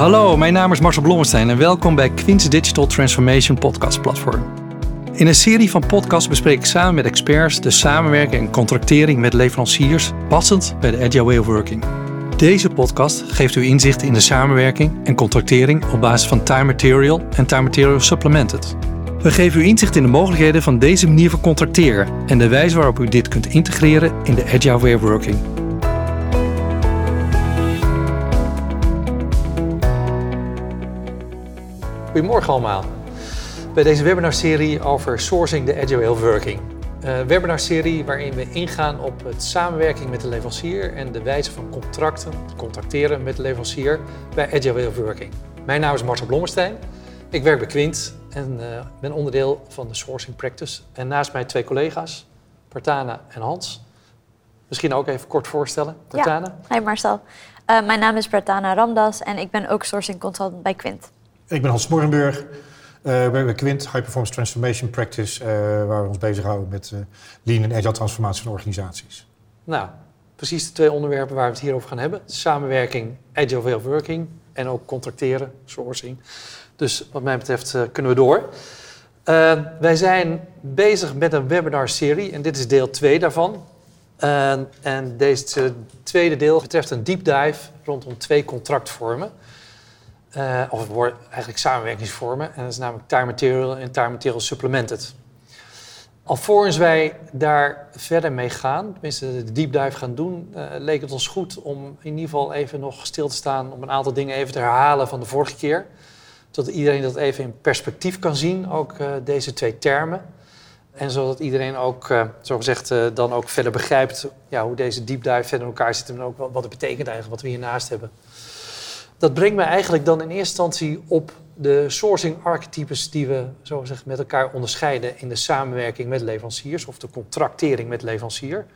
Hallo, mijn naam is Marcel Blommestein en welkom bij Quints Digital Transformation Podcast Platform. In een serie van podcasts bespreek ik samen met experts de samenwerking en contractering met leveranciers passend bij de Agile Way of Working. Deze podcast geeft u inzicht in de samenwerking en contractering op basis van time material en time material supplemented. We geven u inzicht in de mogelijkheden van deze manier van contracteren en de wijze waarop u dit kunt integreren in de Agile Way of Working. Goedemorgen allemaal. Bij deze webinarserie over sourcing de Agile Working. Een webinarserie waarin we ingaan op het samenwerking met de leverancier en de wijze van contracten, contracteren met de leverancier bij Agile Working. Mijn naam is Marcel Blommestein. Ik werk bij Quint en uh, ben onderdeel van de sourcing practice. En naast mij twee collega's, Partana en Hans. Misschien ook even kort voorstellen. Partana. Ja, hi Marcel. Uh, mijn naam is Partana Ramdas en ik ben ook sourcing consultant bij Quint. Ik ben Hans Morgenburg. Uh, bij Quint, High Performance Transformation Practice, uh, waar we ons bezighouden met uh, lean en agile transformatie van organisaties. Nou, precies de twee onderwerpen waar we het hier over gaan hebben. Samenwerking, agile way working en ook contracteren, sourcing. Dus wat mij betreft kunnen we door. wij zijn bezig met een webinar-serie en dit is deel 2 daarvan. en deze tweede deel betreft een deep dive rondom twee contractvormen. Uh, of het eigenlijk samenwerkingsvormen. En dat is namelijk time material en time material supplemented. Alvorens wij daar verder mee gaan, tenminste de deep dive gaan doen, uh, leek het ons goed om in ieder geval even nog stil te staan om een aantal dingen even te herhalen van de vorige keer. Zodat iedereen dat even in perspectief kan zien, ook uh, deze twee termen. En zodat iedereen ook, uh, zogezegd, dan ook verder begrijpt ja, hoe deze deep dive verder in elkaar zit en ook wat het betekent eigenlijk, wat we hiernaast hebben dat brengt me eigenlijk dan in eerste instantie op de sourcing archetypes die we zo zeggen, met elkaar onderscheiden in de samenwerking met leveranciers of de contractering met leverancier.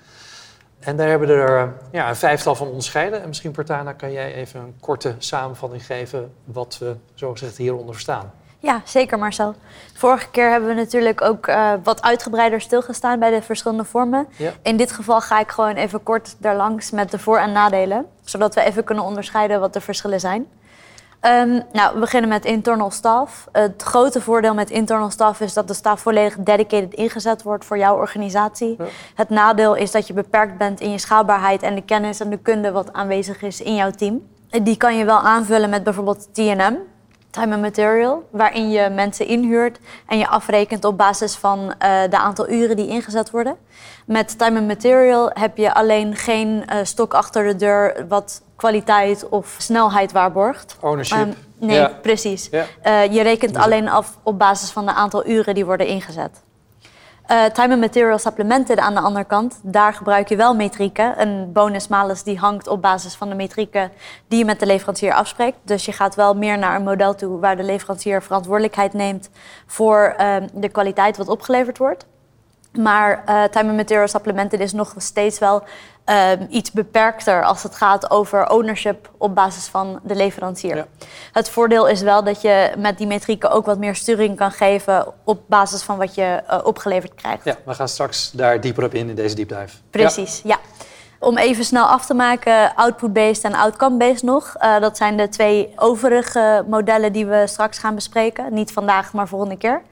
En daar hebben we er ja, een vijftal van onderscheiden. En misschien, Partana, kan jij even een korte samenvatting geven wat we zo gezegd hieronder verstaan. Ja, zeker Marcel. Vorige keer hebben we natuurlijk ook uh, wat uitgebreider stilgestaan bij de verschillende vormen. Ja. In dit geval ga ik gewoon even kort daarlangs met de voor- en nadelen. Zodat we even kunnen onderscheiden wat de verschillen zijn. Um, nou, we beginnen met internal staff. Het grote voordeel met internal staff is dat de staf volledig dedicated ingezet wordt voor jouw organisatie. Ja. Het nadeel is dat je beperkt bent in je schaalbaarheid en de kennis en de kunde wat aanwezig is in jouw team. Die kan je wel aanvullen met bijvoorbeeld TM, time and material, waarin je mensen inhuurt en je afrekent op basis van uh, de aantal uren die ingezet worden. Met time and material heb je alleen geen uh, stok achter de deur wat kwaliteit of snelheid waarborgt. Ownership. Um, nee, ja. precies. Ja. Uh, je rekent alleen af op basis van de aantal uren die worden ingezet. Uh, time and material supplemented aan de andere kant, daar gebruik je wel metrieken. Een bonus-malus die hangt op basis van de metrieken die je met de leverancier afspreekt. Dus je gaat wel meer naar een model toe waar de leverancier verantwoordelijkheid neemt voor uh, de kwaliteit wat opgeleverd wordt. Maar uh, time and material supplemented is nog steeds wel uh, iets beperkter als het gaat over ownership op basis van de leverancier. Ja. Het voordeel is wel dat je met die metrieken ook wat meer sturing kan geven op basis van wat je uh, opgeleverd krijgt. Ja, we gaan straks daar dieper op in in deze deep dive. Precies, ja. ja. Om even snel af te maken, output-based en outcome-based nog. Uh, dat zijn de twee overige modellen die we straks gaan bespreken. Niet vandaag, maar volgende keer.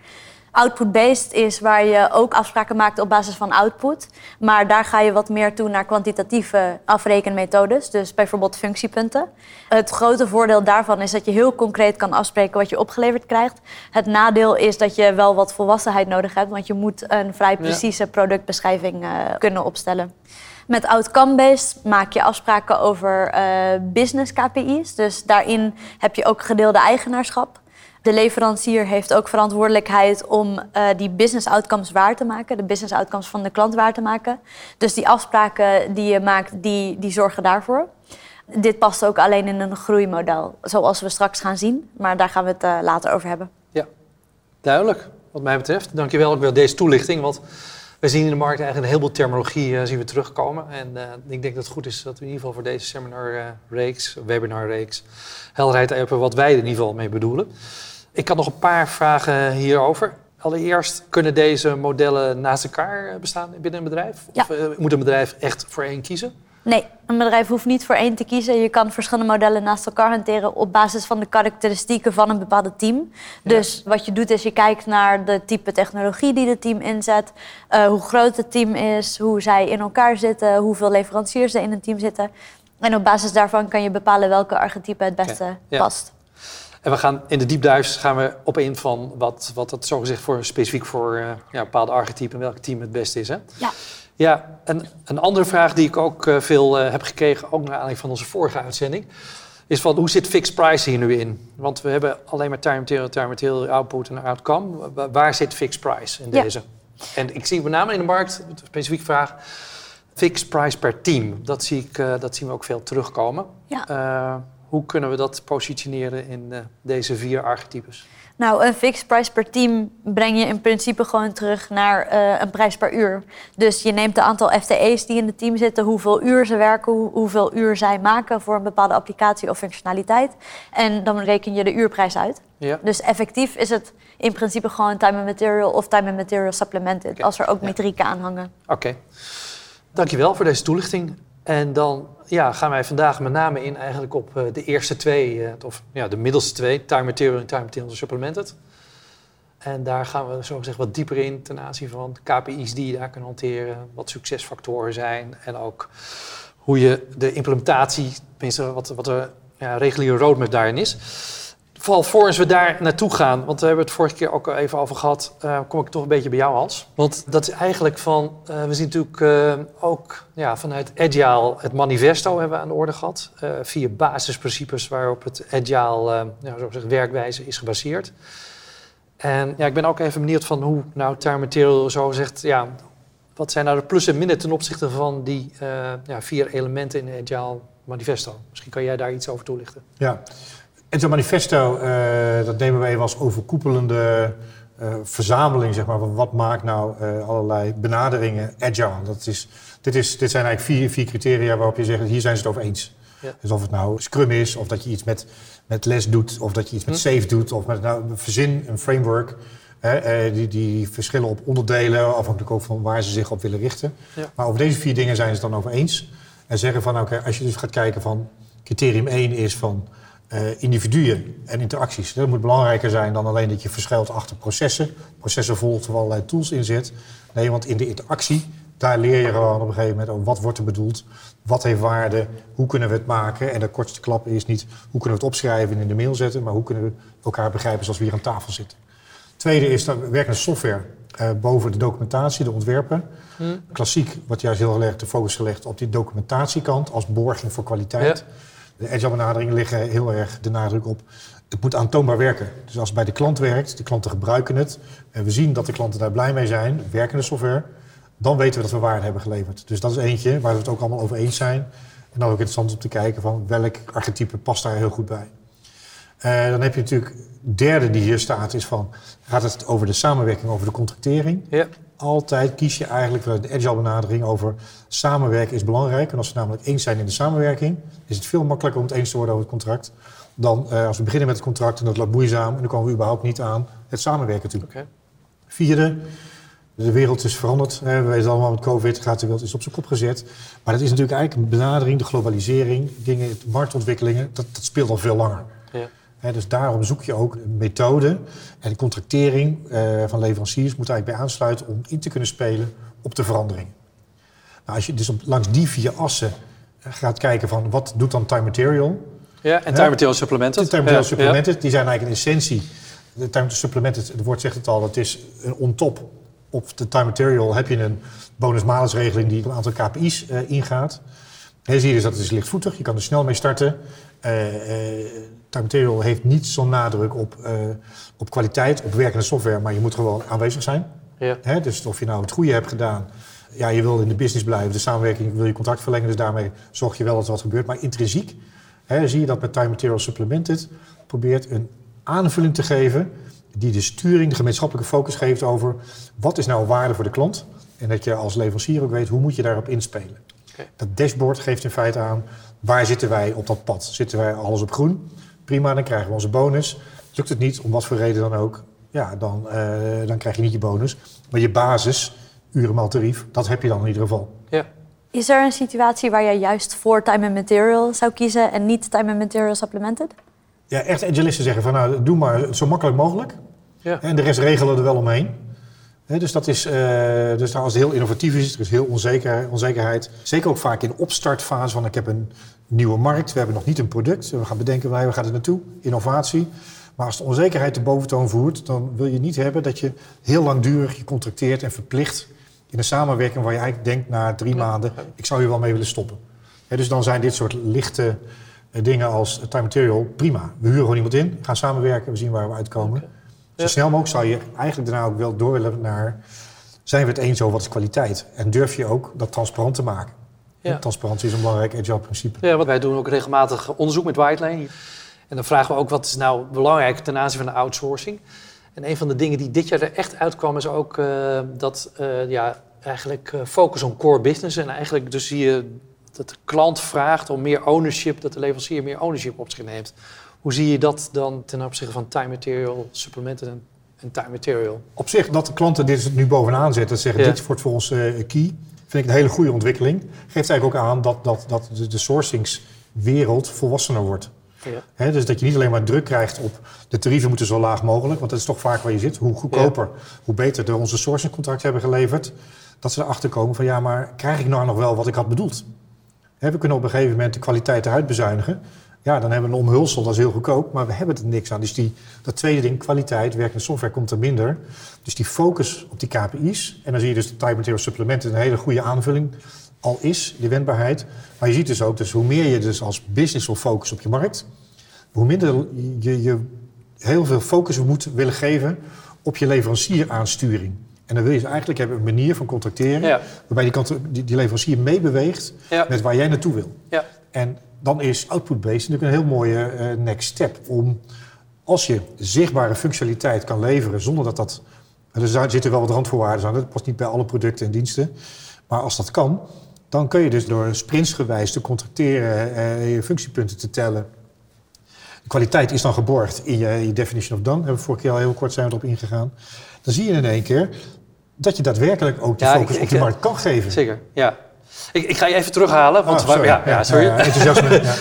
Output-based is waar je ook afspraken maakt op basis van output. Maar daar ga je wat meer toe naar kwantitatieve afrekenmethodes. Dus bijvoorbeeld functiepunten. Het grote voordeel daarvan is dat je heel concreet kan afspreken wat je opgeleverd krijgt. Het nadeel is dat je wel wat volwassenheid nodig hebt. Want je moet een vrij precieze productbeschrijving uh, kunnen opstellen. Met outcome-based maak je afspraken over uh, business KPI's. Dus daarin heb je ook gedeelde eigenaarschap. De leverancier heeft ook verantwoordelijkheid om uh, die business outcomes waar te maken, de business outcomes van de klant waar te maken. Dus die afspraken die je maakt, die, die zorgen daarvoor. Dit past ook alleen in een groeimodel, zoals we straks gaan zien. Maar daar gaan we het uh, later over hebben. Ja, duidelijk wat mij betreft. Dankjewel ook voor deze toelichting. Want we zien in de markt eigenlijk een heleboel terminologie uh, zien we terugkomen. En ik denk dat het goed is dat we in ieder geval voor deze seminar-reeks, webinar-reeks, helderheid hebben wat wij er in ieder geval mee bedoelen. Ik had nog een paar vragen hierover. Allereerst, kunnen deze modellen naast elkaar bestaan binnen een bedrijf? Ja. Of uh, moet een bedrijf echt voor één kiezen? Nee, een bedrijf hoeft niet voor één te kiezen. Je kan verschillende modellen naast elkaar hanteren op basis van de karakteristieken van een bepaalde team. Dus wat je doet is je kijkt naar de type technologie die het team inzet, uh, hoe groot het team is, hoe zij in elkaar zitten, hoeveel leveranciers er in een team zitten. En op basis daarvan kan je bepalen welke archetype het beste past. En we gaan in de diepduis gaan we op in van wat, wat het zogezegd voor, specifiek voor uh, ja, bepaalde archetypen en welk team het beste is. Hè? Ja. Ja, en een andere vraag die ik ook uh, veel uh, heb gekregen, ook naar aanleiding van onze vorige uitzending, is van hoe zit fixed price hier nu in? Want we hebben alleen maar time material, time material, output en outcome. Waar zit fixed price in ja. deze? En ik zie met name in de markt, een specifieke vraag, fixed price per team. Dat, zie ik, dat zien we ook veel terugkomen. Ja. Hoe kunnen we dat positioneren in deze vier archetypes? Nou, een fixed price per team breng je in principe gewoon terug naar uh, een prijs per uur. Dus je neemt het aantal FTE's die in het team zitten, hoeveel uur ze werken, hoe, hoeveel uur zij maken voor een bepaalde applicatie of functionaliteit. En dan reken je de uurprijs uit. Ja. Dus effectief is het in principe gewoon time and material of time and material supplemented, Okay. als er ook Ja. metrieken aan hangen. Oké. Dankjewel voor deze toelichting. En dan ja, gaan wij vandaag met name in eigenlijk op uh, de eerste twee, uh, of ja, de middelste twee, time material en time material supplemented. En daar gaan we zo gezegd wat dieper in ten aanzien van KPI's die je daar kan hanteren, wat succesfactoren zijn en ook hoe je de implementatie, tenminste wat, wat de ja, reguliere roadmap daarin is. Vooral voor we daar naartoe gaan, want we hebben het vorige keer ook even over gehad, uh, kom ik toch een beetje bij jou, Hans. Want dat is eigenlijk van, uh, we zien natuurlijk uh, ook ja, vanuit Agile het manifesto hebben we aan de orde gehad. vier basisprincipes waarop het Agile ja, werkwijze is gebaseerd. En ja, ik ben ook even benieuwd van hoe nou Time Material zo zegt, ja, wat zijn nou de plus en minnen ten opzichte van die ja, vier elementen in het Agile manifesto? Misschien kan jij daar iets over toelichten. Ja. Het manifesto, uh, dat nemen we even als overkoepelende uh, verzameling, zeg maar, van wat maakt nou uh, allerlei benaderingen agile. Dat is, dit, is, dit zijn eigenlijk vier, vier criteria waarop je zegt, hier zijn ze het over eens. Ja. Dus of het nou Scrum is, of dat je iets met, met les doet, of dat je iets met Hm. safe doet, of met nou, verzin een framework. Hè, die, die verschillen op onderdelen, afhankelijk ook van waar ze zich op willen richten. Ja. Maar over deze vier dingen zijn ze het dan over eens. En zeggen van, oké, als je dus gaat kijken van, criterium 1 is van uh, individuen en interacties. Dat moet belangrijker zijn dan alleen dat je verschuilt achter processen. Processen volgt er allerlei tools in zit. Nee, want in de interactie, daar leer je gewoon op een gegeven moment over wat wordt er bedoeld, wat heeft waarde, hoe kunnen we het maken. En de kortste klap is niet hoe kunnen we het opschrijven en in de mail zetten, maar hoe kunnen we elkaar begrijpen zoals we hier aan tafel zitten. Tweede is dat werkende software uh, boven de documentatie, de ontwerpen. Hm. Klassiek wordt juist heel erg de focus gelegd op die documentatiekant als borging voor kwaliteit. Ja. De agile benaderingen liggen heel erg de nadruk op. Het moet aantoonbaar werken. Dus als het bij de klant werkt, de klanten gebruiken het. En we zien dat de klanten daar blij mee zijn, werkende software. Dan weten we dat we waarde hebben geleverd. Dus dat is eentje waar we het ook allemaal over eens zijn. En dan ook interessant om te kijken van welk archetype past daar heel goed bij. Uh, dan heb je natuurlijk, derde die hier staat, is van, gaat het over de samenwerking, over de contractering? Ja. Altijd kies je eigenlijk vanuit de agile benadering over samenwerken is belangrijk. En als we namelijk eens zijn in de samenwerking, is het veel makkelijker om het eens te worden over het contract. Dan uh, als we beginnen met het contract en dat loopt moeizaam en dan komen we überhaupt niet aan het samenwerken toe. Okay. Vierde, de wereld is veranderd. We weten allemaal met COVID gaat de wereld is op zijn kop gezet. Maar dat is natuurlijk eigenlijk een benadering, de globalisering, dingen, marktontwikkelingen, dat, dat speelt al veel langer. Ja. He, dus daarom zoek je ook een methode en de contractering uh, van leveranciers moet eigenlijk bij aansluiten om in te kunnen spelen op de veranderingen. Nou, als je dus op, langs die vier assen uh, gaat kijken van wat doet dan time material. Ja, en time material supplemented. De time material ja, supplemented, die zijn eigenlijk in essentie. De time material supplemented, het woord zegt het al, het is een on-top. Op de time material heb je een bonus-malus regeling die een aantal KPI's uh, ingaat. Zie je dus dat het is lichtvoetig, je kan er snel mee starten. Time Material heeft niet zo'n nadruk op, uh, op kwaliteit, op werkende software, maar je moet gewoon aanwezig zijn. Ja. Hè? Dus of je nou het goede hebt gedaan, ja, je wil in de business blijven, de samenwerking wil je contract verlengen, dus daarmee zorg je wel dat er wat gebeurt. Maar intrinsiek hè, zie je dat met Time Material Supplemented probeert een aanvulling te geven die de sturing, de gemeenschappelijke focus geeft over wat is nou waarde voor de klant. En dat je als leverancier ook weet hoe moet je daarop inspelen. Okay. Dat dashboard geeft in feite aan waar zitten wij op dat pad. Zitten wij alles op groen? Prima, dan krijgen we onze bonus. Lukt het niet, om wat voor reden dan ook, ja, dan, uh, dan krijg je niet je bonus. Maar je basis, urenmaal tarief, dat heb je dan in ieder geval. Ja. Is er een situatie waar jij juist voor time and material zou kiezen en niet time and material supplemented? Ja, echt agilisten zeggen van nou, doe maar zo makkelijk mogelijk. Ja. En de rest regelen er wel omheen. Dus, dat is, eh, dus nou, als het heel innovatief is, er is heel onzeker, onzekerheid. Zeker ook vaak in de opstartfase van ik heb een nieuwe markt, we hebben nog niet een product. We gaan bedenken waar we gaan het naartoe, innovatie. Maar als de onzekerheid de boventoon voert, dan wil je niet hebben dat je heel langdurig je contracteert en verplicht in een samenwerking waar je eigenlijk denkt na drie maanden, ik zou hier wel mee willen stoppen. Dus dan zijn dit soort lichte eh, dingen als time material prima. We huren gewoon iemand in, gaan samenwerken, we zien waar we uitkomen. Zo snel mogelijk zou je eigenlijk daarna ook wel door willen naar... zijn we het eens over wat is kwaliteit? En durf je ook dat transparant te maken? Ja. Transparantie is een belangrijk agile principe. Ja, want wij doen ook regelmatig onderzoek met Whitelane. En dan vragen we ook wat is nou belangrijk ten aanzien van de outsourcing. En een van de dingen die dit jaar er echt uitkwam is ook eh, dat eh, ja, eigenlijk eh, focus on core business. En eigenlijk dus zie je dat de klant vraagt om meer ownership, dat de leverancier meer ownership op zich neemt. Hoe zie je dat dan ten opzichte van time material, supplementen en, en time material? Op zich, dat de klanten dit nu bovenaan zetten... en zeggen Ja. dit wordt voor ons eh, key... vind ik een hele goede ontwikkeling. Geeft eigenlijk ook aan dat, dat, dat de, de sourcingswereld volwassener wordt. Ja. Dus dat je niet alleen maar druk krijgt op de tarieven moeten zo laag mogelijk, want dat is toch vaak waar je zit. Hoe goedkoper, hoe beter we onze sourcingcontract hebben geleverd. Dat ze erachter komen van ja, maar krijg ik nou nog wel wat ik had bedoeld? Hè, we kunnen op een gegeven moment de kwaliteit eruit bezuinigen. Ja, dan hebben we een omhulsel, dat is heel goedkoop, maar we hebben er niks aan. Dus die, dat tweede ding, kwaliteit, werkende software, komt er minder. Dus die focus op die KPI's, en dan zie je dus de time material supplementen een hele goede aanvulling al is, die wendbaarheid. Maar je ziet dus ook, dus hoe meer je dus als business wil focussen op je markt, hoe minder je, je heel veel focus moet willen geven op je leverancieraansturing. En dan wil je dus eigenlijk hebben een manier van contracteren Ja. waarbij die, kant- die, die leverancier meebeweegt Ja. met waar jij naartoe wil. Ja. En dan is output-based natuurlijk een heel mooie eh, next step om, als je zichtbare functionaliteit kan leveren zonder dat dat. Er zitten wel wat randvoorwaarden aan, dat past niet bij alle producten en diensten. Maar als dat kan, dan kun je dus door sprintsgewijs te contracteren, eh, je functiepunten te tellen. De kwaliteit is dan geborgd in je, in je definition of done. Hebben we vorige keer al heel kort zijn we erop ingegaan. Dan zie je in één keer dat je daadwerkelijk ook de Ja, focus ik- op de markt kan geven. Zeker, ja. Ik, ik ga je even terughalen, want, Ah, sorry. ja, ja, sorry. Ja, enthousiasme. ja.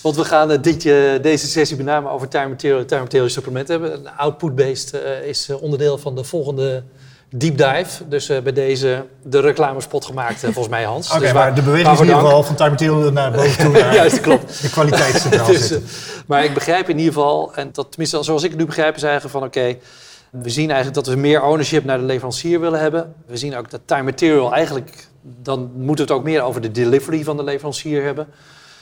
want we gaan eh, dit, eh, deze sessie met name over time material, time material supplementen hebben. Een Output-based eh, is onderdeel van de volgende deep dive. Dus bij deze de reclamespot gemaakt, volgens mij Hans. Oké, Dus maar de beweging is in ieder geval van time material naar boven toe naar Juist, klopt. de kwaliteit Dus, maar ik begrijp in ieder geval, en dat, tenminste zoals ik het nu begrijp, is eigenlijk van oké, we zien eigenlijk dat we meer ownership naar de leverancier willen hebben. We zien ook dat time material eigenlijk, dan moeten we het ook meer over de delivery van de leverancier hebben.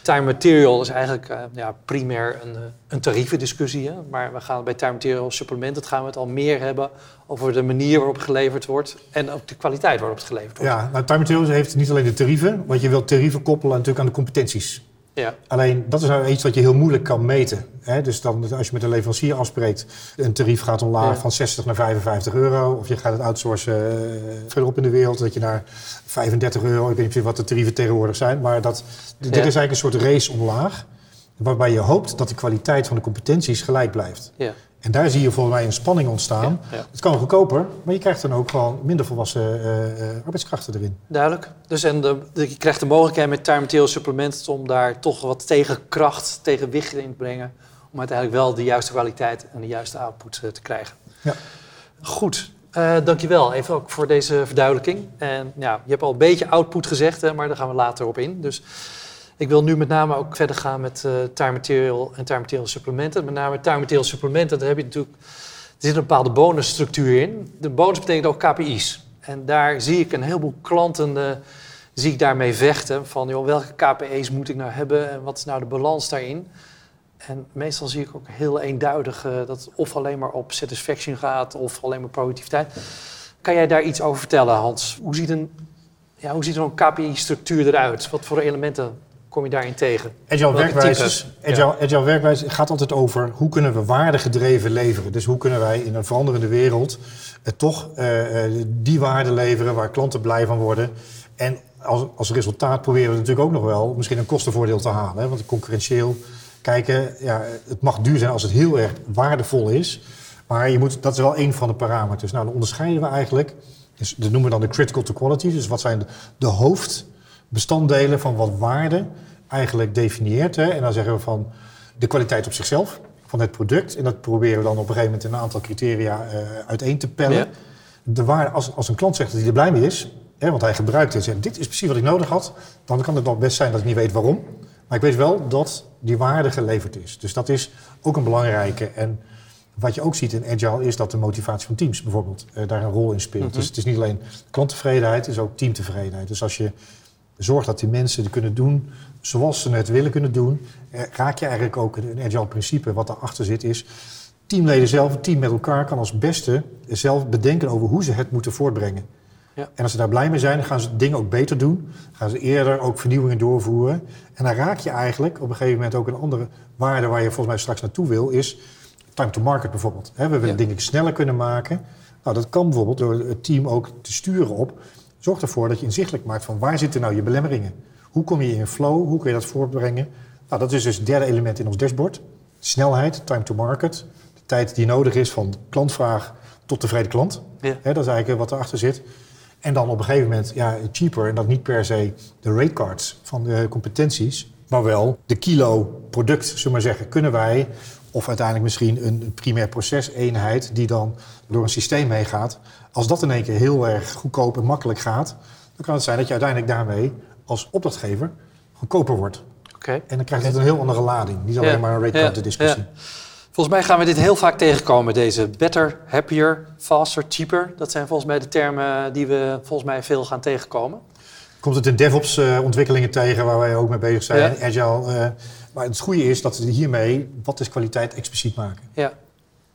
Time material is eigenlijk eh, ja, primair een, eh, een tarievendiscussie. Hè? Maar we gaan bij time material supplement, het gaan we het al meer hebben over de manier waarop geleverd wordt en ook de kwaliteit waarop het geleverd wordt. Ja, nou, time materials heeft niet alleen de tarieven, want je wilt tarieven koppelen natuurlijk aan de competenties. Ja. Alleen dat is nou iets wat je heel moeilijk kan meten. Hè? Dus dan, als je met een leverancier afspreekt, een tarief gaat omlaag Ja. van 60 naar 55 euro. Of je gaat het outsourcen eh, verderop in de wereld, dat je naar 35 euro, ik weet niet wat de tarieven tegenwoordig zijn. Maar dat, dit is eigenlijk een soort race omlaag, waarbij je hoopt dat de kwaliteit van de competenties gelijk blijft. Ja. En daar zie je volgens mij een spanning ontstaan. Ja, ja. Het kan goedkoper, maar je krijgt dan ook gewoon minder volwassen eh, eh, arbeidskrachten erin. Duidelijk. Dus en de, de- je krijgt de mogelijkheid met time material supplementen om daar toch wat tegenkracht, tegenwicht in te brengen. Om uiteindelijk wel de juiste kwaliteit en de juiste output eh, te krijgen. Ja. Goed. Eh dankjewel even ook voor deze verduidelijking. En ja, je hebt al een beetje output gezegd, hè, maar daar gaan we later op in. Dus ik wil nu met name ook verder gaan met material en time material supplementen. Met name time material supplementen, daar heb je natuurlijk... Er zit een bepaalde bonusstructuur in. De bonus betekent ook KPI's. En daar zie ik een heleboel klanten eh, zie ik daarmee vechten. Van joh, welke KPI's moet ik nou hebben en wat is nou de balans daarin? En meestal zie ik ook heel eenduidig eh, dat het of alleen maar op satisfaction gaat of alleen maar productiviteit. Kan jij daar iets over vertellen, Hans? Hoe ziet een, ja, hoe ziet zo'n KPI-structuur eruit? Wat voor elementen kom je daarin tegen? Agile types? agile, agile werkwijze gaat altijd over hoe kunnen we waardegedreven leveren. Dus hoe kunnen wij in een veranderende wereld eh, toch eh, eh, die waarde leveren waar klanten blij van worden. En als, als resultaat proberen we natuurlijk ook nog wel misschien een kostenvoordeel te halen. Hè? Want concurrentieel kijken, ja, het mag duur zijn als het heel erg waardevol is. Maar je moet, dat is wel een van de parameters. Nou, dan onderscheiden we eigenlijk, dus dat noemen we dan de critical to quality. Dus wat zijn de, de hoofd bestanddelen van wat waarde eigenlijk definieert. Hè. En dan zeggen we van de kwaliteit op zichzelf van het product. En dat proberen we dan op een gegeven moment in een aantal criteria uh, uiteen te pellen. Ja. De waarde, als, als een klant zegt dat hij er blij mee is, hè, want hij gebruikt het en zegt dit is precies wat ik nodig had, dan kan het nog best zijn dat ik niet weet waarom. Maar ik weet wel dat die waarde geleverd is. Dus dat is ook een belangrijke. En wat je ook ziet in Agile is dat de motivatie van teams bijvoorbeeld uh, daar een rol in speelt. Mhm. Dus het is niet alleen klanttevredenheid, het is ook teamtevredenheid. Dus als je zorgt dat die mensen het kunnen doen zoals ze het willen kunnen doen, eh, raak je eigenlijk ook een agile principe. Wat daarachter zit is, teamleden zelf, het team met elkaar, kan als beste zelf bedenken over hoe ze het moeten voortbrengen. Ja. En als ze daar blij mee zijn, dan gaan ze het ding ook beter doen. Gaan ze eerder ook vernieuwingen doorvoeren. En dan raak je eigenlijk op een gegeven moment ook een andere waarde waar je volgens mij straks naartoe wil, is time to market bijvoorbeeld. We willen Ja. dingen sneller kunnen maken. Nou, dat kan bijvoorbeeld door het team ook te sturen op. Zorg ervoor dat je inzichtelijk maakt van waar zitten nou je belemmeringen. Hoe kom je in flow? Hoe kun je dat voortbrengen? Nou, dat is dus het derde element in ons dashboard. Snelheid, time to market. De tijd die nodig is van klantvraag tot tevreden klant. Ja. Dat is eigenlijk wat erachter zit. En dan op een gegeven moment, ja, cheaper. En dat niet per se de rate cards van de competenties. Maar wel de kilo product, zullen we maar zeggen. Kunnen wij, of uiteindelijk misschien een primair proceseenheid... die dan door een systeem meegaat. Als dat in één keer heel erg goedkoop en makkelijk gaat... dan kan het zijn dat je uiteindelijk daarmee als opdrachtgever goedkoper wordt. Oké. En dan krijgt het een heel andere lading. Niet alleen Ja. maar een rate discussie. Ja. Volgens mij gaan we dit heel vaak tegenkomen. Deze better, happier, faster, cheaper. Dat zijn volgens mij de termen die we volgens mij veel gaan tegenkomen. Komt het in DevOps eh, ontwikkelingen tegen waar wij ook mee bezig zijn, Ja. Agile. eh, maar het goede is dat we hiermee wat is kwaliteit expliciet maken. Ja.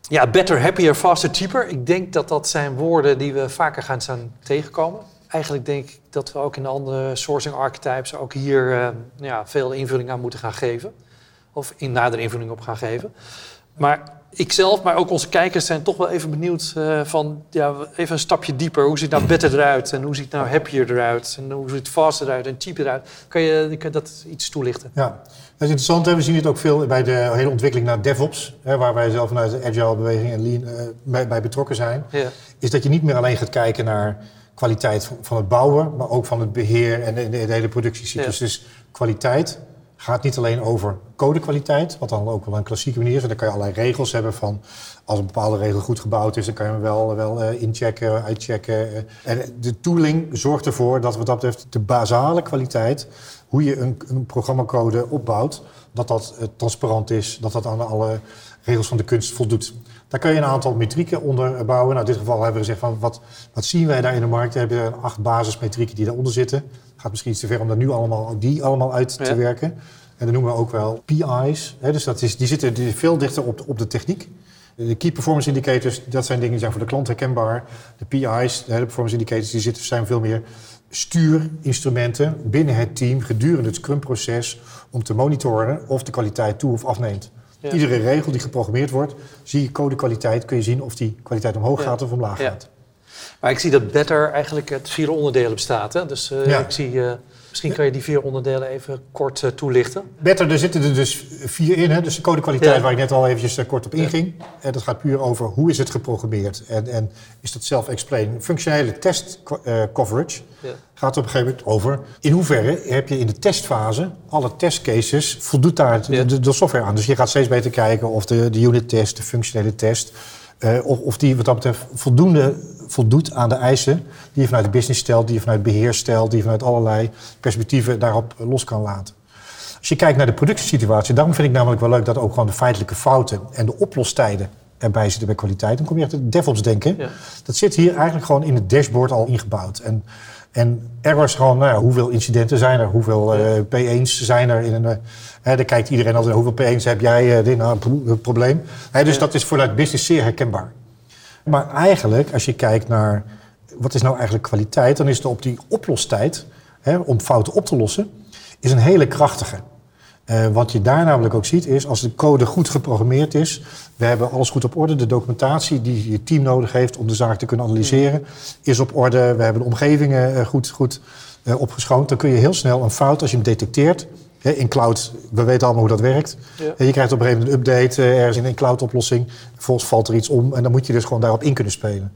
Ja, better, happier, faster, cheaper. Ik denk dat dat zijn woorden die we vaker gaan zijn tegenkomen. Eigenlijk denk ik dat we ook in de andere sourcing archetypes ook hier eh, ja, veel invulling aan moeten gaan geven. Of in nadere invulling op gaan geven. Maar ikzelf, maar ook onze kijkers zijn toch wel even benieuwd eh, van ja, even een stapje dieper. Hoe ziet nou better eruit? En hoe ziet nou happier eruit? En hoe ziet faster eruit en cheaper eruit? Kan je, kan dat iets toelichten? Ja, dat is interessant. Hè? We zien het ook veel bij de hele ontwikkeling naar DevOps, hè, waar wij zelf vanuit de Agile beweging en Lean eh, bij, bij betrokken zijn. Ja. Is dat je niet meer alleen gaat kijken naar kwaliteit van, van het bouwen, maar ook van het beheer en de, de, de hele productiecyclus. Dus kwaliteit gaat niet alleen over codekwaliteit, wat dan ook wel een klassieke manier is. Dan kan je allerlei regels hebben van als een bepaalde regel goed gebouwd is, dan kan je hem wel, eh, inchecken, uitchecken. eh. En de tooling zorgt ervoor dat wat dat betreft de basale kwaliteit, hoe je een, een programmacode opbouwt, dat dat eh, transparant is, dat dat aan alle regels van de kunst voldoet. Daar kun je een aantal metrieken onder bouwen. Nou, in dit geval hebben we gezegd van wat, wat zien wij daar in de markt? We hebben acht basismetrieken die daaronder zitten. Gaat misschien iets te ver om daar nu allemaal, die allemaal uit te Ja. werken. En dat noemen we ook wel PI's. Hè, dus dat is, die zitten die veel dichter op de, op de techniek. De Key Performance Indicators, dat zijn dingen die zijn voor de klant herkenbaar. De PI's, de Performance Indicators, die zitten, zijn veel meer stuurinstrumenten binnen het team gedurende het Scrum-proces om te monitoren of de kwaliteit toe of afneemt. Ja. Iedere regel die geprogrammeerd wordt, zie je codekwaliteit, kun je zien of die kwaliteit omhoog Ja. gaat of omlaag Ja. gaat. Maar ik zie dat Better eigenlijk uit vier onderdelen bestaat. Hè? Dus eh, Ja. ik zie, eh, misschien kan je die vier onderdelen even kort eh, toelichten. Better, er zitten er dus vier in. Hè? Dus de codekwaliteit Ja. waar ik net al eventjes kort op Ja. inging. En dat gaat puur over hoe is het geprogrammeerd. En, en is dat self-explain. Functionele test coverage Ja. gaat op een gegeven moment over... in hoeverre heb je in de testfase alle testcases... voldoet daar de, Ja. de, de software aan. Dus je gaat steeds beter kijken of de, de unit test, de functionele test... of, of die wat dat betreft voldoende voldoet aan de eisen... die je vanuit de business stelt, die je vanuit beheer stelt... die je vanuit allerlei perspectieven daarop eh, los kan laten. Als je kijkt naar de productiesituatie, daarom vind ik namelijk wel leuk dat ook gewoon de feitelijke fouten en de oplostijden erbij zitten bij kwaliteit. Dan kom je echt het DevOps denken. Ja. Dat zit hier eigenlijk gewoon in het dashboard al ingebouwd. En, en errors gewoon, nou ja, hoeveel incidenten zijn er? Hoeveel eh, P1's zijn er in een... eh, hè, dan kijkt iedereen altijd, hoeveel P1's heb jij? eh, dit, nou, een pro- een probleem. Hè, dus dat is vanuit business zeer herkenbaar. Maar eigenlijk, als je kijkt naar wat is nou eigenlijk kwaliteit, dan is het op die oplostijd, hè, om fouten op te lossen, is een hele krachtige. Eh, wat je daar namelijk ook ziet is, als de code goed geprogrammeerd is, we hebben alles goed op orde, de documentatie die je team nodig heeft om de zaak te kunnen analyseren, is op orde, we hebben de omgevingen eh, goed, goed eh, opgeschoond, dan kun je heel snel een fout, als je hem detecteert, in cloud, we weten allemaal hoe dat werkt, Ja. je krijgt op een gegeven moment een update eh, ergens in een cloud-oplossing. Vervolgens valt er iets om en dan moet je dus gewoon daarop in kunnen spelen.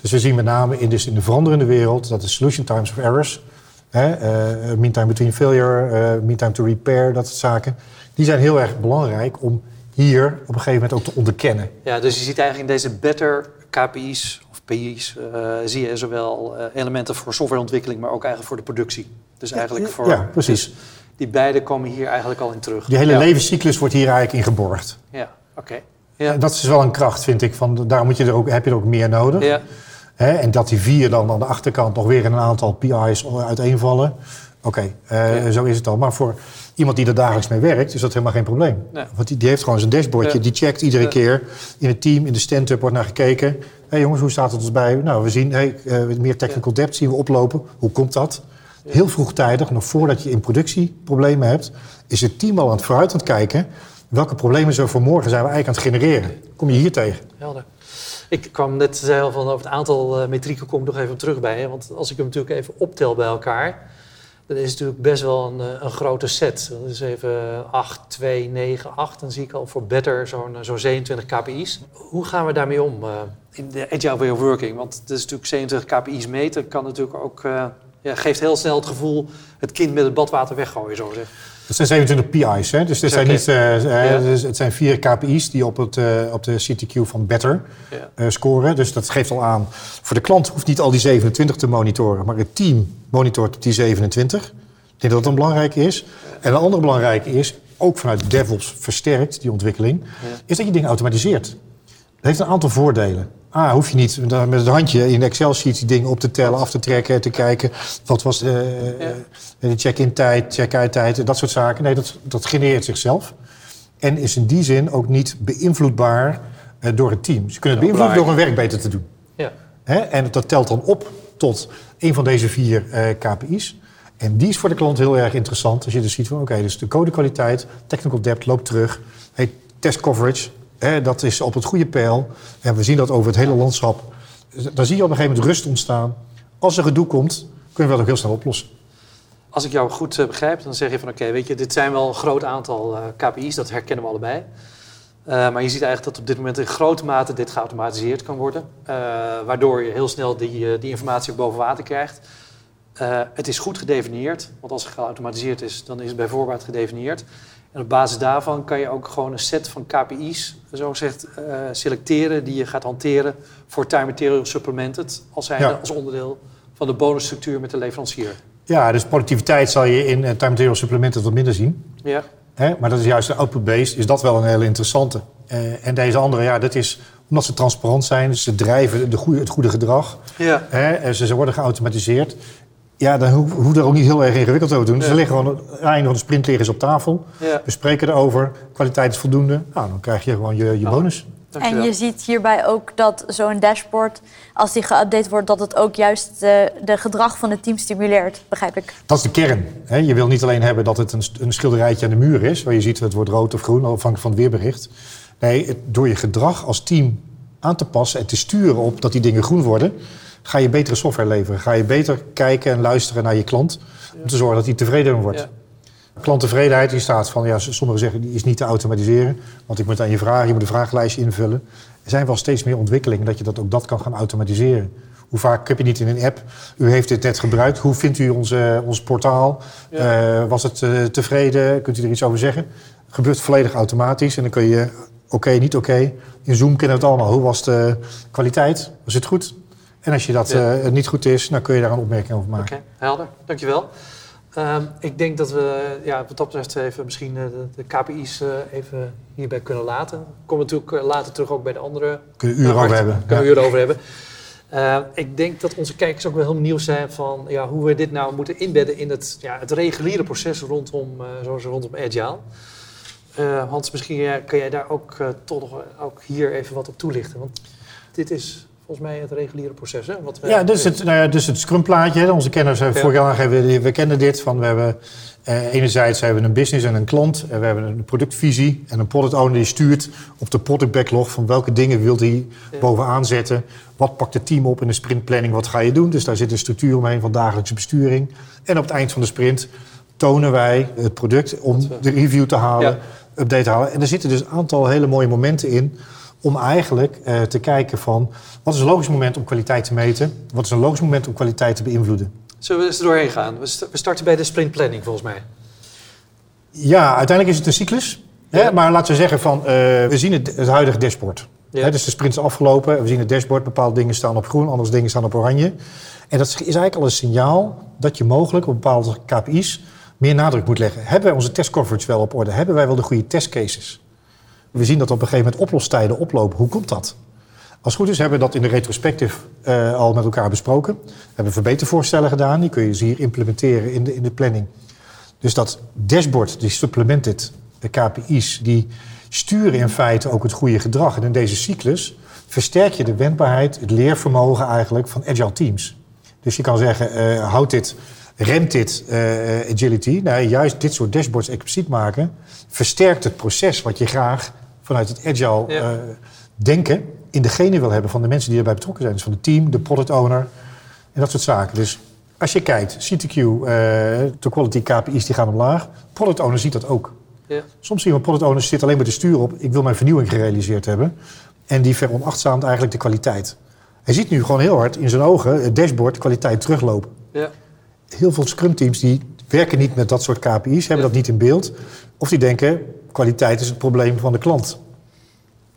Dus we zien met name in, dus in de veranderende wereld dat de solution times of errors, Hè, eh, mean time between failure, eh mean time to repair, dat soort zaken. Die zijn heel erg belangrijk om hier op een gegeven moment ook te onderkennen. Ja, dus je ziet eigenlijk in deze better KPI's of PI's zie je zowel elementen voor softwareontwikkeling, maar ook eigenlijk voor de productie. Dus eigenlijk voor. ja, precies. dus die beide komen hier eigenlijk al in terug. Die hele ja. levenscyclus wordt hier eigenlijk in geborgd. Ja, oké. Ja. En dat is wel een kracht, vind ik. Van, daar moet je er ook, heb je er ook meer nodig. ja. En dat die vier dan aan de achterkant nog weer in een aantal PI's uiteenvallen. Oké, eh, Ja. zo is het al. Maar voor iemand die er dagelijks mee werkt, is dat helemaal geen probleem. Nee. Want die, die heeft gewoon zijn dashboardje. Ja. Die checkt iedere Ja. keer in het team, in de stand-up wordt naar gekeken. Hé hey jongens, hoe staat het ons bij? Nou, we zien hey, eh, meer technical debt zien we oplopen. Hoe komt dat? Heel vroegtijdig, nog voordat je in productie problemen hebt, is het team al aan het vooruit aan het kijken. Welke problemen zo voor morgen zijn we eigenlijk aan het genereren? Kom je hier tegen? Helder. Ik kwam net zei al van over het aantal eh, metrieken kom ik nog even op terug bij. Hè? Want als ik hem natuurlijk even optel bij elkaar, dan is het natuurlijk best wel een, eh, een grote set. Dat is even 8, 2, 9, 8. Dan zie ik al voor Better zo'n eh, zo'n 27 KPI's. Hoe gaan we daarmee om eh, in de Agile Way of Working? Want het is natuurlijk 27 KPI's meten kan natuurlijk ook... eh, ja, geeft heel snel het gevoel het kind met het badwater weggooien, zo zeg. Het zijn 27 PI's, hè? dus zijn niet, eh, eh, Ja. dus het zijn vier KPI's die op, het, eh, op de CTQ van Better Ja. scoren. Dus dat geeft al aan, voor de klant hoeft niet al die 27 te monitoren, maar het team monitort die 27. Ik denk dat dat een belangrijke is. En een andere belangrijke is, ook vanuit DevOps versterkt, die ontwikkeling, is dat je dingen automatiseert. Dat heeft een aantal voordelen. A, hoef je niet met het handje in de Excel-sheet die dingen op te tellen, af te trekken, te kijken. Wat was de, eh, Ja. de check-in tijd, check-out tijd, dat soort zaken. Nee, dat, dat genereert zichzelf. En is in die zin ook niet beïnvloedbaar eh, door het team. Ze kunnen het beïnvloeden door hun werk beter te doen. Ja. Hè? En dat telt dan op tot een van deze vier eh, KPI's. En die is voor de klant heel erg interessant. Als je dus ziet van, oké, dus de codekwaliteit, technical debt loopt terug. Hey, test coverage, dat is op het goede pijl. En we zien dat over het hele landschap. Dan zie je op een gegeven moment rust ontstaan. Als er gedoe komt, kunnen we dat ook heel snel oplossen. Als ik jou goed eh, begrijp, dan zeg je van oké, weet je, dit zijn wel een groot aantal eh, KPI's, dat herkennen we allebei. Eh, maar je ziet eigenlijk dat op dit moment in grote mate dit geautomatiseerd kan worden. waardoor je heel snel die, die informatie ook boven water krijgt. Het is goed gedefinieerd, want als het geautomatiseerd is, dan is het bij voorbaat gedefinieerd. En op basis daarvan kan je ook gewoon een set van KPI's, zo gezegd, eh, selecteren die je gaat hanteren voor time material supplemented, als, Ja. als onderdeel van de bonusstructuur met de leverancier. Ja, dus productiviteit zal je in eh, time material supplementen wat minder zien. Ja, Hè? Maar dat is juist de output-based, is dat wel een hele interessante. Eh, en deze andere, ja, dat is omdat ze transparant zijn, ze drijven de goede, het goede gedrag. ja. Hè? ze worden geautomatiseerd. Ja, dan hoef hoef je er ook niet heel erg ingewikkeld over te doen. Ze Ja. liggen gewoon, aan het einde van de sprint liggen ze op tafel. ja. We spreken erover, kwaliteit is voldoende. Nou, dan krijg je gewoon je, je Ja. bonus. En je ziet hierbij ook dat zo'n dashboard, als die geüpdate wordt, dat het ook juist de, de gedrag van het team stimuleert, begrijp ik. Dat is de kern. Hè? Je wil niet alleen hebben dat het een, een schilderijtje aan de muur is... waar je ziet het wordt rood of groen, afhankelijk van het weerbericht. Nee, het- door je gedrag als team aan te passen en te sturen op dat die dingen groen worden... ga je betere software leveren. Ga je beter kijken en luisteren naar je klant... om te zorgen dat hij tevreden wordt. Klanttevredenheid die staat van, ja, sommigen zeggen die is niet te automatiseren. Want ik moet aan je vragen, je moet een vragenlijstje invullen. Er zijn wel steeds meer ontwikkelingen dat je dat ook dat kan gaan automatiseren. Hoe vaak heb je niet in een app? U heeft dit net gebruikt. Hoe vindt u onze, ons portaal? Ja. Eh, was het eh, tevreden? Kunt u er iets over zeggen? Gebeurt volledig automatisch en dan kun je oké, niet oké. In Zoom kennen we het allemaal. Hoe was de kwaliteit? Was het goed? En als je dat Ja. eh, niet goed is, dan kun je daar een opmerking over maken. Oké, helder. Dankjewel. Ehm ik denk dat we ja, wat dat betreft even misschien eh, de, de KPI's eh, even hierbij kunnen laten. Kom natuurlijk later terug ook bij de andere. Kunnen we uren Nou, over hebben. Kunnen Ja. we uren over hebben. Eh, ik denk dat onze kijkers ook wel heel benieuwd zijn van ja, hoe we dit nou moeten inbedden in het, ja, het reguliere proces rondom, eh, zoals rondom Agile. Eh, Hans, misschien kan jij daar ook toch nog ook hier even wat op toelichten. Want dit is volgens mij het reguliere proces. Hè? Wat we Ja, dus het, nou ja, dus het scrumplaatje. hè. Onze kenners hebben Ja. vorig jaar aangegeven, we kennen dit. Van, we hebben, eh, enerzijds hebben we een business en een klant. En we hebben een productvisie en een product owner die stuurt op de product backlog... van welke dingen wil hij Ja. bovenaan zetten. Wat pakt het team op in de sprintplanning, wat ga je doen? Dus daar zit een structuur omheen van dagelijkse besturing. En op het eind van de sprint tonen wij het product om we- de review te halen, Ja. update te halen. En er zitten dus een aantal hele mooie momenten in om eigenlijk eh, te kijken van wat is een logisch moment om kwaliteit te meten, wat is een logisch moment om kwaliteit te beïnvloeden. Zullen we eens er doorheen gaan? We st- we starten bij de sprint planning volgens mij. Ja, uiteindelijk is het een cyclus. Hè? Maar laten we zeggen van, eh, we zien het, het huidige dashboard. Ja. Hè, dus de sprint is afgelopen. We zien het dashboard. Bepaalde dingen staan op groen, andere dingen staan op oranje. En dat is eigenlijk al een signaal dat je mogelijk op bepaalde KPI's meer nadruk moet leggen. Hebben wij onze testcoverage wel op orde? Hebben wij wel de goede testcases? We zien dat op een gegeven moment oplostijden oplopen. Hoe komt dat? Als het goed is hebben we dat in de retrospective eh, al met elkaar besproken. We hebben verbetervoorstellen gedaan. Die kun je dus hier implementeren in de, in de planning. Dus dat dashboard, die supplemented KPI's, die sturen in feite ook het goede gedrag. En in deze cyclus versterk je de wendbaarheid, het leervermogen eigenlijk van agile teams. Dus je kan zeggen, eh houd dit, remt dit eh, agility. Nee, juist dit soort dashboards expliciet maken, versterkt het proces wat je graag vanuit het agile Ja. eh, denken in degene wil hebben van de mensen die erbij betrokken zijn. Dus van het team, de product owner en dat soort zaken. Dus als je kijkt, CTQ, eh de quality KPI's die gaan omlaag. Product owner ziet dat ook. Ja. Soms zien we product owners zitten alleen maar te sturen op... ik wil mijn vernieuwing gerealiseerd hebben. En die veronachtzaamt eigenlijk de kwaliteit. Hij ziet nu gewoon heel hard in zijn ogen het dashboard de kwaliteit teruglopen. Ja. Heel veel scrum-teams die werken niet met dat soort KPI's, hebben Ja. dat niet in beeld. Of die denken, kwaliteit is het probleem van de klant.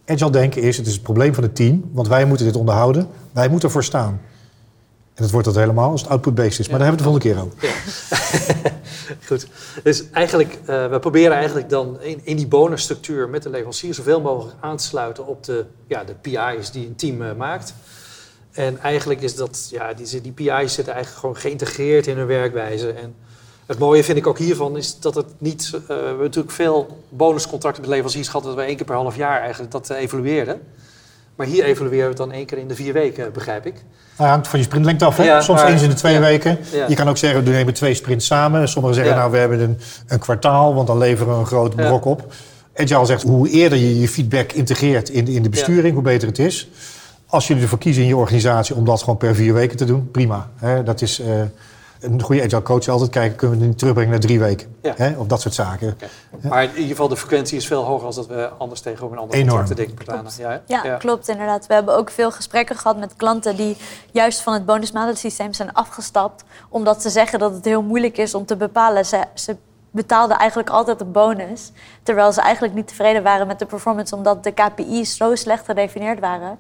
Agile denken is, het is het probleem van het team, want wij moeten dit onderhouden. Wij moeten ervoor staan. En dat wordt dat helemaal als het output-based is. Maar Ja. daar hebben we het de volgende keer over. Goed. Dus eigenlijk, eh, we proberen eigenlijk dan in, in die bonusstructuur met de leverancier zoveel mogelijk aan te sluiten op de, ja, de PI's die een team eh, maakt. En eigenlijk is dat, ja, die, die PI's zitten eigenlijk gewoon geïntegreerd in hun werkwijze. En het mooie vind ik ook hiervan is dat het niet, eh, we hebben natuurlijk veel bonuscontracten met leveranciers gehad dat we één keer per half jaar eigenlijk dat eh, evalueerden. Maar hier evalueren we het dan één keer in de vier weken, begrijp ik. Nou, hangt van je sprintlengte af. Hè? Ja, Soms maar- eens in de twee ja. weken. Ja. Je kan ook zeggen, we nemen twee sprints samen. Sommigen zeggen, nou, we hebben een, een kwartaal, want dan leveren we een Ja. brok op. Agile zegt, hoe eerder je je feedback integreert in de, in de besturing, hoe beter het is. Als jullie ervoor kiezen in je organisatie om dat gewoon per vier weken te doen, prima. Hè? Dat is eh, een goede agile coach altijd kijken, kunnen we het niet terugbrengen naar drie weken? Ja. Hè? Of dat soort zaken. Maar in ieder geval de frequentie is veel hoger dan dat we anders tegenover een andere contracten denken maand. Ja, hè? Ja, klopt inderdaad. We hebben ook veel gesprekken gehad met klanten die juist van het bonusmalensysteem zijn afgestapt. Omdat ze zeggen dat het heel moeilijk is om te bepalen. Ze, ze betaalden eigenlijk altijd een bonus. Terwijl ze eigenlijk niet tevreden waren met de performance. Omdat de KPI's zo slecht gedefinieerd waren.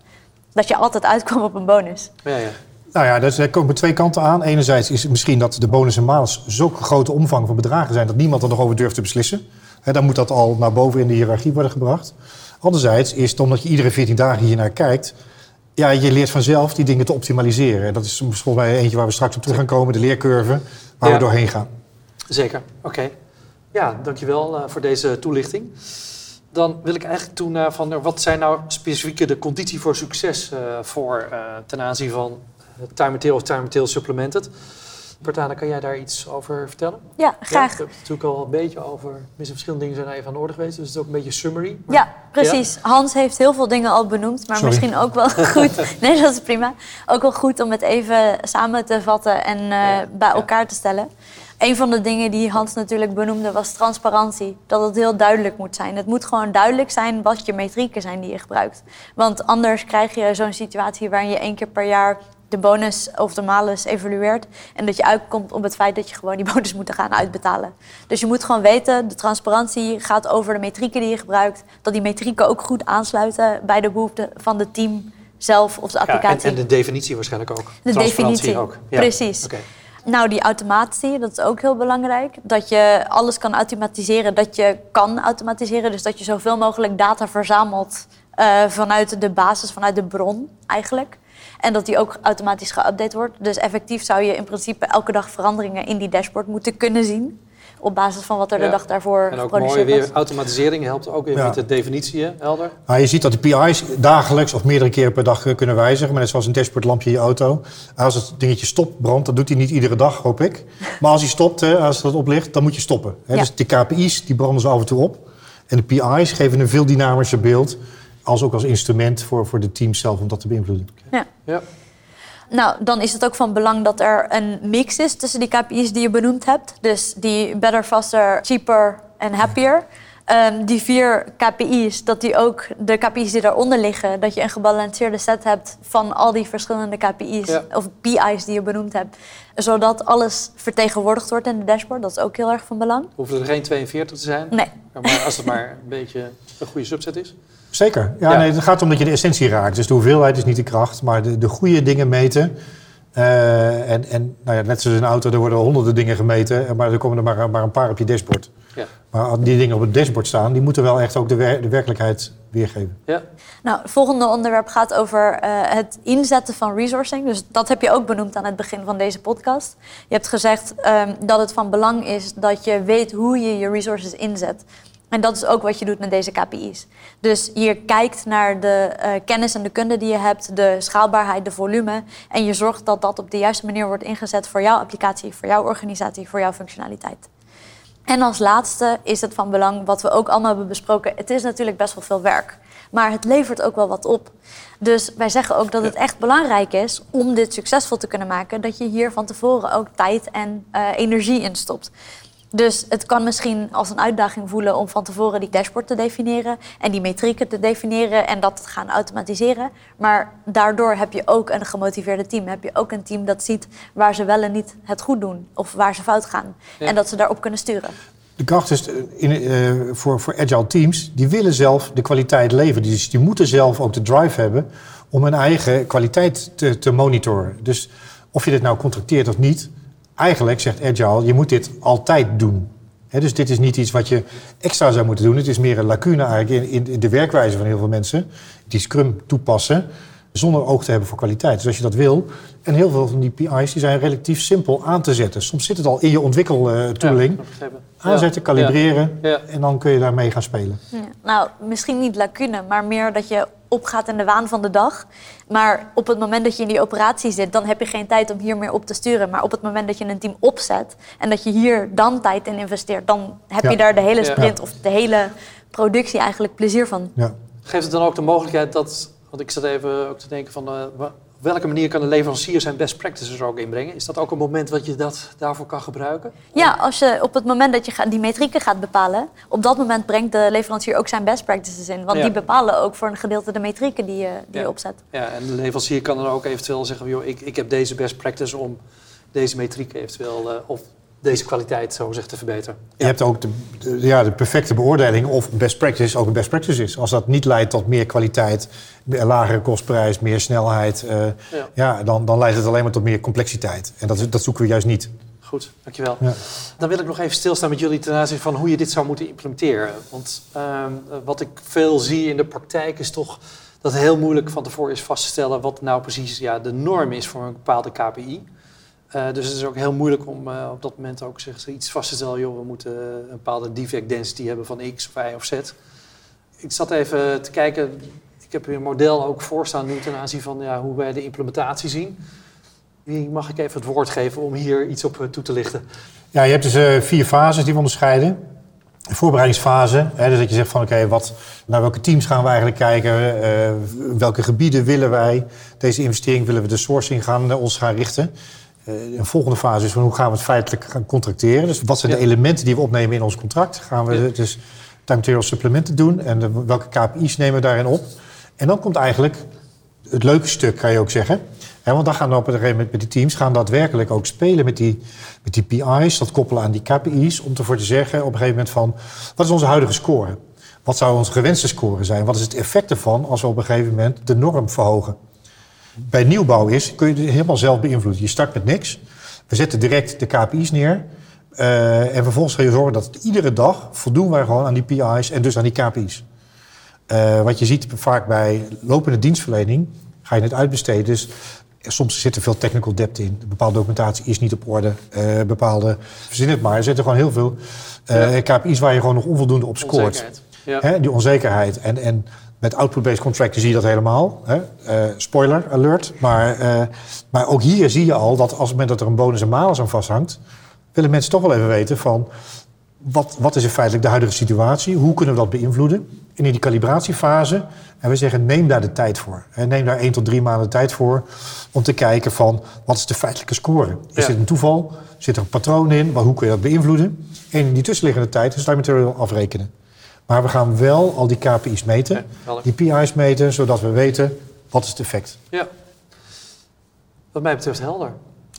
Dat je altijd uitkwam op een bonus. Ja, ja. Nou ja, dus er komen twee kanten aan. Enerzijds is het misschien dat de bonus en malus zo'n grote omvang van bedragen zijn... dat niemand er nog over durft te beslissen. Dan moet dat al naar boven in de hiërarchie worden gebracht. Anderzijds is het omdat je iedere 14 dagen hier naar kijkt... ja, je leert vanzelf die dingen te optimaliseren. En dat is volgens mij eentje waar we straks op terug gaan komen. De leercurve, waar Ja. we doorheen gaan. Zeker, oké. Ja, dankjewel uh, voor deze toelichting. Dan wil ik eigenlijk toe naar van wat zijn nou specifieke de conditie voor succes uh, voor uh, ten aanzien van time material of time material supplemented. Bertana, kan jij daar iets over vertellen? Ja, graag. Ja, ik heb het natuurlijk al een beetje over. Misschien verschillende dingen zijn even aan de orde geweest, dus het is ook een beetje summary. Maar, Ja, precies. Ja? Hans heeft heel veel dingen al benoemd, maar Sorry. misschien ook wel goed. Nee, dat is prima. Ook wel goed om het even samen te vatten en uh, ja, bij elkaar te stellen. Een van de dingen die Hans natuurlijk benoemde was transparantie. Dat het heel duidelijk moet zijn. Het moet gewoon duidelijk zijn wat je metrieken zijn die je gebruikt. Want anders krijg je zo'n situatie waarin je één keer per jaar de bonus of de malus evalueert. En dat je uitkomt op het feit dat je gewoon die bonus moet gaan uitbetalen. Dus je moet gewoon weten, de transparantie gaat over de metrieken die je gebruikt. Dat die metrieken ook goed aansluiten bij de behoeften van het team zelf of de applicatie. Ja, en, en, de definitie waarschijnlijk ook. De definitie, ook. Ja. precies. Okay. Nou, die automatie, dat is ook heel belangrijk. Dat je alles kan automatiseren, dat je kan automatiseren. Dus dat je zoveel mogelijk data verzamelt uh, vanuit de basis, vanuit de bron eigenlijk. En dat die ook automatisch geüpdate wordt. Dus effectief zou je in principe elke dag veranderingen in die dashboard moeten kunnen zien. Op basis van wat er Ja. de dag daarvoor En ook geproduceerd mooi weer was. automatisering helpt ook weer Ja. met de definitie, hè, Helder? Nou, je ziet dat de PI's dagelijks of meerdere keren per dag eh, kunnen wijzigen. Maar net zoals een dashboardlampje in je auto. Als het dingetje stopt, brandt, dat doet hij niet iedere dag, hoop ik. Maar als hij stopt, als dat oplicht, dan moet je stoppen. Hè. Ja. Dus de KPI's, die branden ze af en toe op. En de PI's geven een veel dynamischer beeld. Als ook als instrument voor, voor de teams zelf om dat te beïnvloeden. Ja. Ja. Nou, dan is het ook van belang dat er een mix is tussen die KPI's die je benoemd hebt. Dus die better, faster, cheaper en happier. ehm, die vier KPI's, dat die ook de KPI's die daaronder liggen, dat je een gebalanceerde set hebt van al die verschillende KPI's Ja. of PI's die je benoemd hebt, zodat alles vertegenwoordigd wordt in de dashboard. Dat is ook heel erg van belang. Hoeven er geen 42 te zijn, Nee, maar als het maar een beetje een goede subset is. Zeker. Ja, Ja. Nee, het gaat om dat je de essentie raakt. Dus de hoeveelheid is niet de kracht, maar de, de goede dingen meten. Eh, en en nou ja, net zoals in een auto, er worden honderden dingen gemeten, maar er komen er maar, maar een paar op je dashboard. Ja. Maar die dingen op het dashboard staan, die moeten wel echt ook de, wer- de werkelijkheid weergeven. Ja, Nou, het volgende onderwerp gaat over eh, het inzetten van resourcing. Dus dat heb je ook benoemd aan het begin van deze podcast. Je hebt gezegd ehm, dat het van belang is dat je weet hoe je je resources inzet. En dat is ook wat je doet met deze KPI's. Dus je kijkt naar de eh, kennis en de kunde die je hebt, de schaalbaarheid, de volume. En je zorgt dat dat op de juiste manier wordt ingezet voor jouw applicatie, voor jouw organisatie, voor jouw functionaliteit. En als laatste is het van belang, wat we ook allemaal hebben besproken. Het is natuurlijk best wel veel werk, maar het levert ook wel wat op. Dus wij zeggen ook dat het echt belangrijk is om dit succesvol te kunnen maken, dat je hier van tevoren ook tijd en eh, energie in stopt. Dus het kan misschien als een uitdaging voelen om van tevoren die dashboard te definiëren en die metrieken te definiëren en dat te gaan automatiseren. Maar daardoor heb je ook een gemotiveerde team. Heb je ook een team dat ziet waar ze wel en niet het goed doen of waar ze fout gaan. Ja. En dat ze daarop kunnen sturen. De kracht is eh, in, eh, voor, voor agile teams, die willen zelf de kwaliteit leveren. Dus die moeten zelf ook de drive hebben om hun eigen kwaliteit te, te monitoren. Dus of je dit nou contracteert of niet, eigenlijk zegt agile, je moet dit altijd doen. Hè, dus dit is niet iets wat je extra zou moeten doen. Het is meer een lacune eigenlijk in, in de werkwijze van heel veel mensen. Die Scrum toepassen zonder oog te hebben voor kwaliteit. Dus als je dat wil, en heel veel van die PI's die zijn relatief simpel aan te zetten. Soms zit het al in je ontwikkeltooling. Ja. Aanzetten, Ja. kalibreren Ja. en dan kun je daarmee gaan spelen. Ja. Nou, misschien niet lacune, maar meer dat je opgaat in de waan van de dag. Maar op het moment dat je in die operatie zit, dan heb je geen tijd om hier meer op te sturen. Maar op het moment dat je een team opzet en dat je hier dan tijd in investeert, dan heb Ja. je daar de hele Ja. sprint of de hele productie eigenlijk plezier van. Ja. Geeft het dan ook de mogelijkheid dat, want ik zat even ook te denken van, eh, op welke manier kan de leverancier zijn best practices er ook inbrengen? Is dat ook een moment wat je dat daarvoor kan gebruiken? Ja, als je op het moment dat je die metrieken gaat bepalen, op dat moment brengt de leverancier ook zijn best practices in. Want Ja. die bepalen ook voor een gedeelte de metrieken die je, die Ja. je opzet. Ja, en de leverancier kan dan ook eventueel zeggen, joh, ik, ik heb deze best practice om deze metriek eventueel, eh, of deze kwaliteit zo zeg te verbeteren. Je hebt ook de, de- ja, de perfecte beoordeling of best practice ook een best practice is. Als dat niet leidt tot meer kwaliteit, lagere kostprijs, meer snelheid, eh, Ja. ja. dan, dan leidt het alleen maar tot meer complexiteit. En dat, dat zoeken we juist niet. Goed, dankjewel. Ja. Dan wil ik nog even stilstaan met jullie ten aanzien van hoe je dit zou moeten implementeren. Want ehm, eh, wat ik veel zie in de praktijk is toch dat het heel moeilijk van tevoren is vast te stellen wat nou precies ja, de norm is voor een bepaalde KPI. Eh, dus het is ook heel moeilijk om eh, op dat moment ook zeg, iets vast te stellen. Joh, we moeten een bepaalde defect density hebben van X Y of Z. Ik zat even te kijken. Ik heb hier een model ook voorstaan nu ten aanzien van ja, hoe wij de implementatie zien. Wie mag ik even het woord geven om hier iets op eh, toe te lichten? Ja, je hebt dus eh, vier fases die we onderscheiden. De voorbereidingsfase, hè, dus dat je zegt van oké, wat naar welke teams gaan we eigenlijk kijken, eh, welke gebieden willen wij, deze investering willen we de sourcing gaan, eh, ons gaan richten. Eh, een volgende fase is van hoe gaan we het feitelijk gaan contracteren. Dus wat zijn de elementen die we opnemen in ons contract? Gaan we Ja. dus time material supplementen doen en de- welke KPI's nemen we daarin op? En dan komt eigenlijk het leuke stuk, kan je ook zeggen. Want dan gaan we op een gegeven moment met die teams gaan daadwerkelijk ook spelen met die, met die PI's, dat koppelen aan die KPI's, om ervoor te zeggen op een gegeven moment van wat is onze huidige score? Wat zou onze gewenste score zijn? Wat is het effect ervan als we op een gegeven moment de norm verhogen? Bij nieuwbouw is, kun je het helemaal zelf beïnvloeden. Je start met niks. We zetten direct de KPI's neer. eh, en vervolgens ga je zorgen dat iedere dag voldoen wij gewoon aan die PI's en dus aan die KPI's. Eh, wat je ziet vaak bij lopende dienstverlening, ga je het uitbesteden. Dus soms zit er veel technical debt in. Bepaalde documentatie is niet op orde. eh, bepaalde, verzin het maar, er zitten gewoon heel veel KPI's waar je gewoon nog onvoldoende op scoort. Ja. Hè, die onzekerheid. En, en met output-based contracten zie je dat helemaal. Hè? Eh, spoiler alert. Maar, eh, maar ook hier zie je al dat als het moment dat er een bonus en malus aan vasthangt... willen mensen toch wel even weten van... Wat, wat is in feitelijk de huidige situatie? Hoe kunnen we dat beïnvloeden? En in die calibratiefase, en we zeggen neem daar de tijd voor. Hè, Neem daar één tot drie maanden de tijd voor om te kijken van wat is de feitelijke score? Is Ja. dit een toeval? Zit er een patroon in? Maar hoe kun je dat beïnvloeden? En in die tussenliggende tijd is time material afrekenen. Maar we gaan wel al die KPI's meten, Ja, die PI's meten, zodat we weten wat is het effect. Ja. Wat mij betreft helder.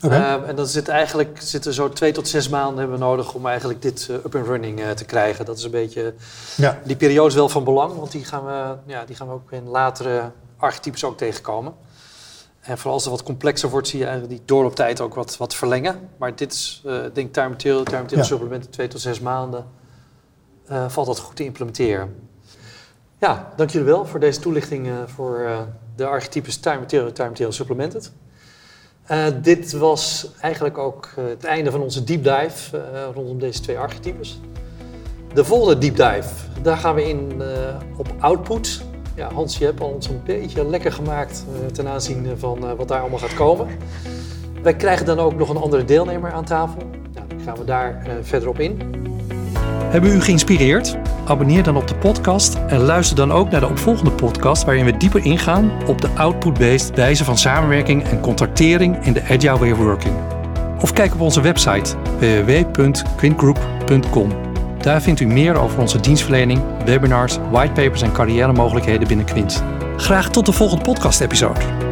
Oké. Eh, en dan zit eigenlijk zitten zo twee tot zes maanden hebben we nodig om eigenlijk dit eh, up and running eh, te krijgen. Dat is een beetje. Ja, Die periode is wel van belang, want die gaan we, ja, die gaan we ook in latere archetypes ook tegenkomen. En vooral als het wat complexer wordt, zie je eigenlijk die doorlooptijd ook wat, wat verlengen. Maar dit is, eh ik denk time material, time material Ja. supplementen, twee tot zes maanden, eh, valt dat goed te implementeren. Ja, dank jullie wel voor deze toelichting eh, voor eh, de archetypes time material, time material supplemented. Dit was eigenlijk ook het einde van onze deep dive rondom deze twee archetypes. De volgende deep dive, daar gaan we in op output. Ja, Hans, je hebt al ons een beetje lekker gemaakt ten aanzien van wat daar allemaal gaat komen. Wij krijgen dan ook nog een andere deelnemer aan tafel. Nou, gaan we daar verder op in. Hebben we u geïnspireerd? Abonneer dan op de podcast en luister dan ook naar de opvolgende podcast waarin we dieper ingaan op de output-based wijze van samenwerking en contractering in de Agile Way of Working. Of kijk op onze website www.quintgroup.com. Daar vindt u meer over onze dienstverlening, webinars, whitepapers en carrière mogelijkheden binnen Quint. Graag tot de volgende podcast-episode.